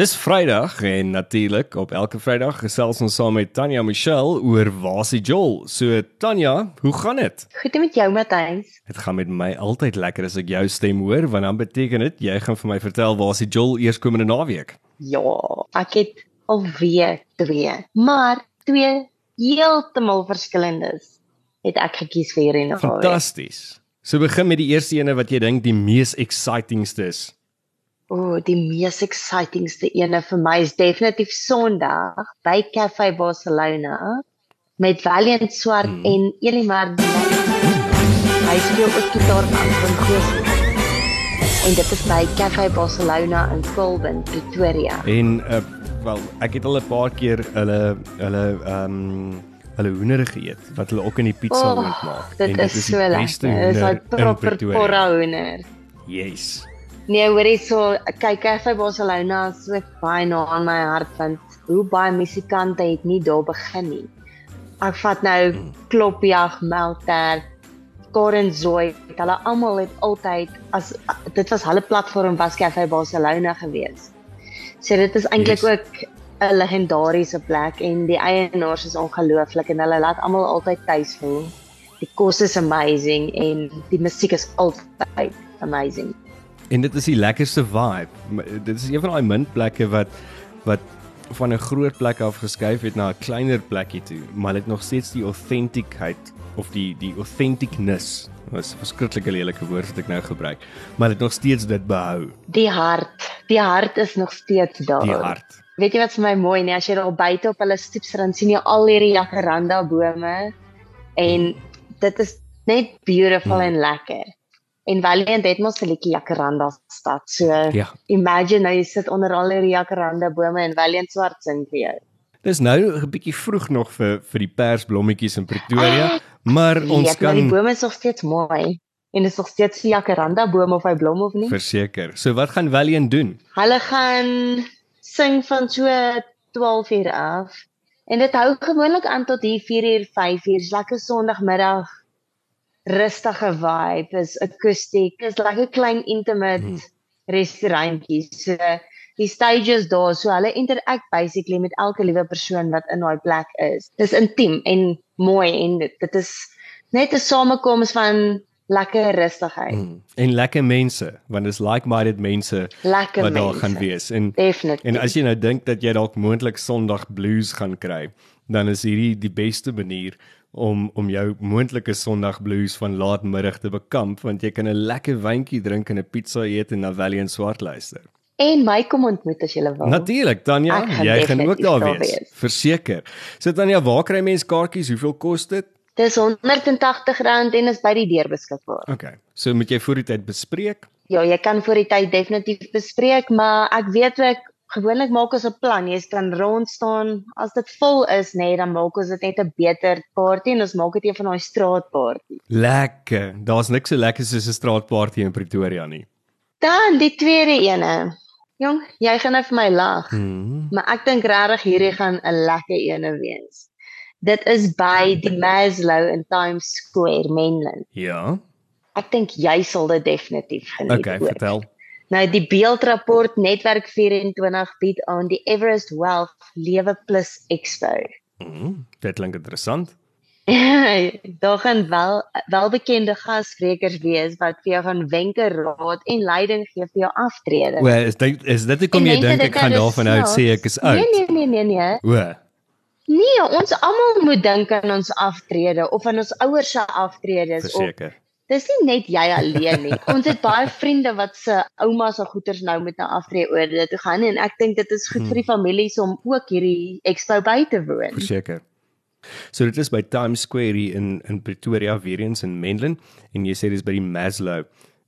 Dis Vrydag en natuurlik op elke Vrydag gesels ons saam met Tanya Michelle oor Wasie Joel. So Tanya, hoe gaan dit? Goed met jou Matthys. Dit gaan met my altyd lekker as ek jou stem hoor want dan beteken dit jy gaan vir my vertel Wasie Joel eerskomende naweek. Ja, ek het alweer twee, maar twee heeltemal verskillendes het ek gekies vir hierdie naweek. Fantasties. So begin met die eerste ene wat jy dink die mees excitingste is. O, oh, die mees excitingste ene vir my is definitief Sondag by Cafe Barcelona met Valiant Swart hmm. en Elimar. Hy speel ook gitaar van van Goos. En dit is by Cafe Barcelona in Colburn, Pretoria. En uh, wel, ek het al 'n paar keer hulle hulle ehm um, hulle hoender geëet wat hulle ook in die pizza oh, maak. Dit en dit is, is so lekker. Dit is 'n proper porra hoender. Yes. Nee, hoorie so, kyk vir Barcelona so baie na aan my hart want hoe baie musikante het nie daar begin nie. Ek vat nou Klopjag, Melter, Karen Zoe, hulle almal het altyd as dit was hulle platform was Cafe Barcelona gewees. So dit is eintlik yes. ook 'n legendariese plek en die eienaars is ongelooflik en hulle laat almal altyd tuis voel. Die kos is amazing en die musiek is altyd amazing. En dit is die lekkerste vibe. Dit is een van daai min plekke wat wat van 'n groot plek af geskuif het na 'n kleiner plekkie toe, maar dit nog steeds die authenticiteit of die die authenticness was 'n verskriklike lelike woord wat ek nou gebruik, maar dit nog steeds dit behou. Die hart, die hart is nog steeds daar. Die hart. Weet jy wat vir my mooi nie as jy daar buite op hulle stoep dan sien jy al hierdie jacaranda bome en dit is net beautiful hmm. en lekker. En Valiant het mos 'n liedjie Jacaranda stad. So ja. imagine nou jy sit onder al die Jacaranda bome en Valiant swart sing vir jou. Dis nou 'n bietjie vroeg nog vir vir die persblommetjies in Pretoria, ah, maar ons weet, kan Die bome is nog steeds mooi. En is nog steeds die Jacaranda boom of hy blom of nie? Verseker. So wat gaan Valiant doen? Hulle gaan sing van so 12 uur af. En dit hou gewoonlik aan tot hier 4 uur, 5 uur, lekker Sondagmiddag rustige vibe, is akoestiek. Dis lekker klein intimate hmm. restaurantjie. So die stages daar, so hulle interact basically met elke liewe persoon wat in daai plek is. Dis intiem en mooi en dit, dit is net 'n samekoms van lekker rustigheid. Hmm. En lekker mense, want dit is like-minded mense lekker wat daar mense. gaan wees. En Definitely. En as jy nou dink dat jy dalk moontlik Sondag blues gaan kry, dan is hierdie die beste manier om om jou moontlike Sondag blues van laatmiddag te bekamp want jy kan 'n lekker wyntjie drink en 'n pizza eet en na Valiant swart luister. En my kom ontmoet as jy wil. Natuurlik, Tanya, jy gaan ook daar wees. wees. Verseker. So Tanya, waar kry mense kaartjies? Hoeveel kos dit? Dis R180 en is by die deur beskikbaar. Okay. So moet jy voor die tyd bespreek? Ja, jy kan voor die tyd definitief bespreek, maar ek weet ook gewoonlik maak ons 'n plan. Jy kan rond staan. As dit vol is, nê, nee, dan maak ons dit net 'n beter party en ons maak dit een van daai straatparty. Lekker. Daar's niks so lekker soos 'n straatparty in Pretoria nie. Dan die tweede ene. Jong, jy gaan nou vir my lag. Hmm. Maar ek dink regtig hierdie gaan 'n lekker ene wees. Dit is by die Maslow in Times Square, Mainland. Ja. Ek dink jy sal dit definitief geniet. Okay, ook. vertel. Nou die beeldrapport netwerk 24 bied aan die Everest Wealth Lewe Plus Expo. Mm, dit klink interessant. Daar gaan wel welbekende gassprekers wees wat vir jou gaan wenke, raad en leiding gee vir jou aftrede. Wel, is dit is dit kom jy dink ek gaan daarvan uit sê ek is oud? Nee nee nee nee nee. O. Nee, ons almal moet dink aan ons aftrede of aan ons ouers se aftredes of Verseker dis nie net jy alleen nie. Ons het baie vriende wat se oumas se goeders nou met 'n nou aftree oor dit toe gaan en ek dink dit is goed hmm. vir die families om ook hierdie expo by te woon. Verseker. So dit is by Times Square in in Pretoria weer eens in Menlyn en jy sê dis by die Maslow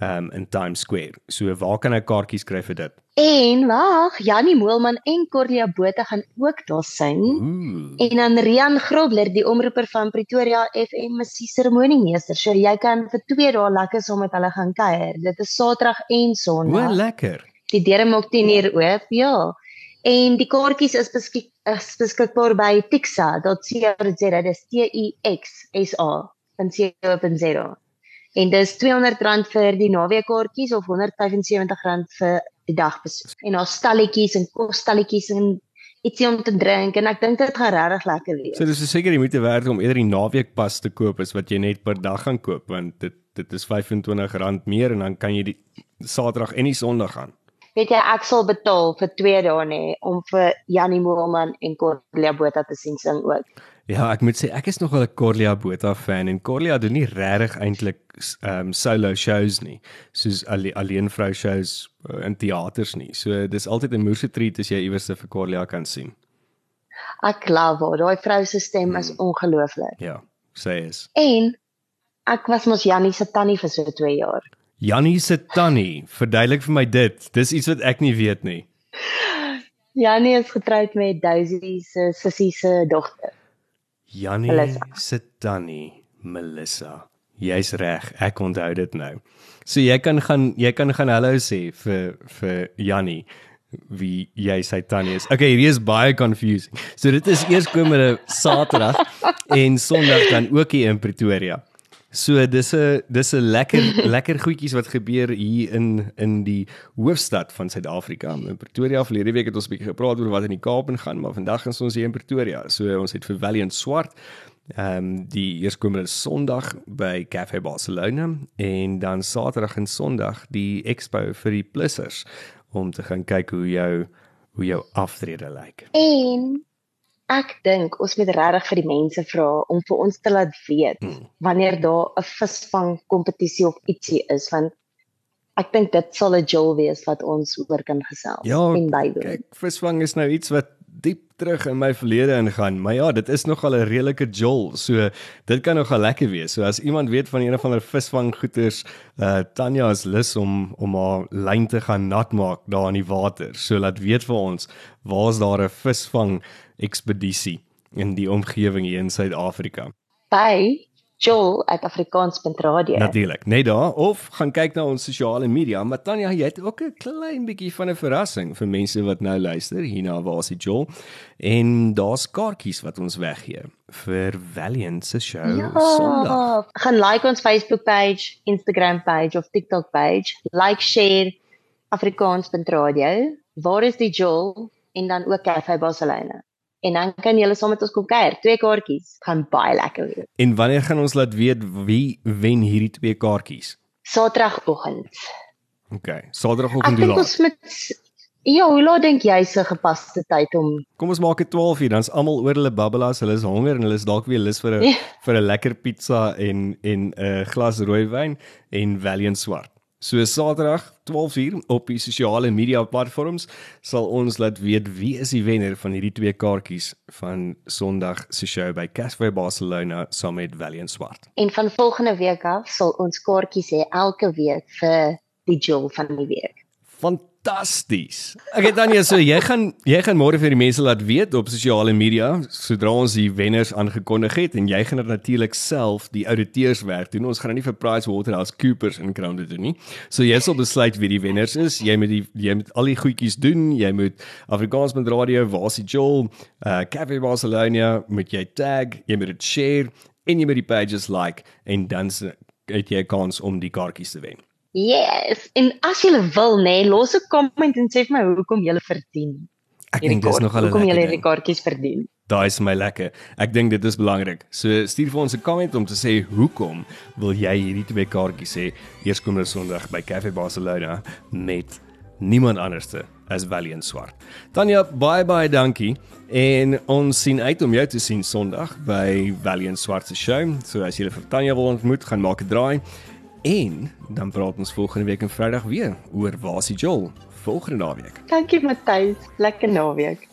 um in Times Square. So waar kan ek kaartjies kry vir dit? En wag, Janie Moelman en Corlia Botha gaan ook daar sing. Ooh. En dan Rian Grobler, die omroeper van Pretoria FM musiek seremoniemeester. So jy kan vir 2 dae lekker saam met hulle gaan kuier. Dit is Saterdag en Sondag. O, lekker. Die deure maak 10 uur oop, ja. En die kaartjies is beskik is beskikbaar by Tixa.co.za. Dit is T I X S A. dan En dis R200 vir die naweekkaartjies of R175 vir die dagbesoek. En daar stalletjies en kosstalletjies en ietsie om te drink en ek dink dit gaan regtig lekker wees. So dis seker jy moet werd om eerder die naweekpas te koop as wat jy net per dag gaan koop want dit dit is R25 meer en dan kan jy die Saterdag en die Sondag gaan. Weet jy ek sal betaal vir 2 dae nê om vir Janie Moelman en Corlia Botha te sien sing ook. Ja, ek moet sê ek is nogal 'n Corlia Botha fan en Corlia doen nie regtig eintlik ehm um, solo shows nie, soos alle, alleen vrou shows uh, in teaters nie. So dis altyd 'n moeëse treat as jy iewers vir Corlia kan sien. Ek love haar. Daai vrou se stem hmm. is ongelooflik. Ja, sê is. En ek was mos Jannie se tannie vir so 2 jaar. Jannie se tannie, verduidelik vir my dit. Dis iets wat ek nie weet nie. Jannie is getroud met Daisy se sussie se dogter. Jannie se tannie, Melissa. Jy's reg, ek onthou dit nou. So jy kan gaan jy kan gaan hallo sê vir vir Jannie wie jy sy tannie is. Okay, hier is baie confusing. So dit is eers komende Saterdag en Sondag dan ook hier in Pretoria. So dis 'n dis 'n lekker lekker goedjies wat gebeur hier in in die hoofstad van Suid-Afrika. In Pretoria verlede week het ons 'n bietjie gepraat oor wat in die Kaap gaan, maar vandag is ons hier in Pretoria. So ons het vir Valiant Swart ehm um, die eerskomende Sondag by Cafe Barcelona en dan Saterdag en Sondag die expo vir die plussers om te gaan kyk hoe jou hoe jou aftrede lyk. En ek dink ons moet regtig vir die mense vra om vir ons te laat weet mm. wanneer daar 'n visvang kompetisie of ietsie is want ek dink dit sal 'n jol wees wat ons oor kan gesels ja, en bydoen. Kyk, visvang is nou iets wat diep terug in my verlede ingaan, maar ja, dit is nogal 'n redelike jol. So dit kan nogal lekker wees. So as iemand weet van een of ander visvanggoeters, uh Tanya is lus om om haar lyn te gaan nat maak daar in die water. So laat weet vir ons, waar's daar 'n visvang ekspedisie in die omgewing hier in Suid-Afrika. By joel@afrikaans.radio. Natuurlik, net daar of gaan kyk na ons sosiale media. Maar Tanya, jy het ook 'n klein bietjie van 'n verrassing vir mense wat nou luister hierna waar is Joel? En daar's kaartjies wat ons weggee vir Valiant se show ja, Sondag. Gaan like ons Facebook page, Instagram page of TikTok page. Like, share afrikaans.radio. Waar is die Joel? En dan ook Cafe Barcelona en dan kan julle saam met ons kom kuier. Twee kaartjies gaan baie lekker wees. En wanneer gaan ons laat weet wie wen hierdie twee kaartjies? Saterdagoggend. OK, Saterdagoggend hoe laat? Ons met Ja, hoe laat dink jy se gepaste tyd om Kom ons maak dit 12 uur, dan's almal oor hulle babbelas, hulle is honger en hulle is dalk weer lus vir 'n ja. vir 'n lekker pizza en en 'n uh, glas rooiwyn en Valiant swart. So Saterdag 12:00 op die sosiale media platforms sal ons laat weet wie is die wenner van hierdie twee kaartjies van Sondag se show by Casway Barcelona saam met Valiant Swart. En van volgende week af sal ons kaartjies hê elke week vir die jol van die week. Want fantasties. Okay Tanya, so jy gaan jy gaan môre vir die mense laat weet op sosiale media sodra ons die wenners aangekondig het en jy gaan dit natuurlik self die ouditeurswerk doen. Ons gaan nou nie vir PricewaterhouseCoopers in Crown doen nie. So jy sal besluit wie die wenners is. Jy moet die jy moet al die goedjies doen. Jy moet Afrikaans met radio, Wasie Joel, uh Cafe Barcelona met jy tag, jy moet dit share en jy moet die pages like en dan het jy 'n kans om die kaartjies te wen. Yes. En as jy wil nê, nee, los 'n komment en sê vir my hoekom jy verdien. Ek dink dis nog al hoekom jy hierdie kaartjies verdien. Daai is my lekker. Ek dink dit is belangrik. So stuur vir ons 'n comment om te sê hoekom wil jy hierdie twee kaartjies hê eerskomende Sondag by Cafe Barcelona met niemand anderste as Valiant Swart. Tanya, bye bye, dankie. En ons sien uit om jou te sien Sondag by Valiant Swart se show. So as jy vir Tanya wil ontmoet, gaan maak 'n draai. En dan praat ons volgende week en Vrydag weer oor Wasie Joel volgende naweek. Dankie Matthys, lekker naweek.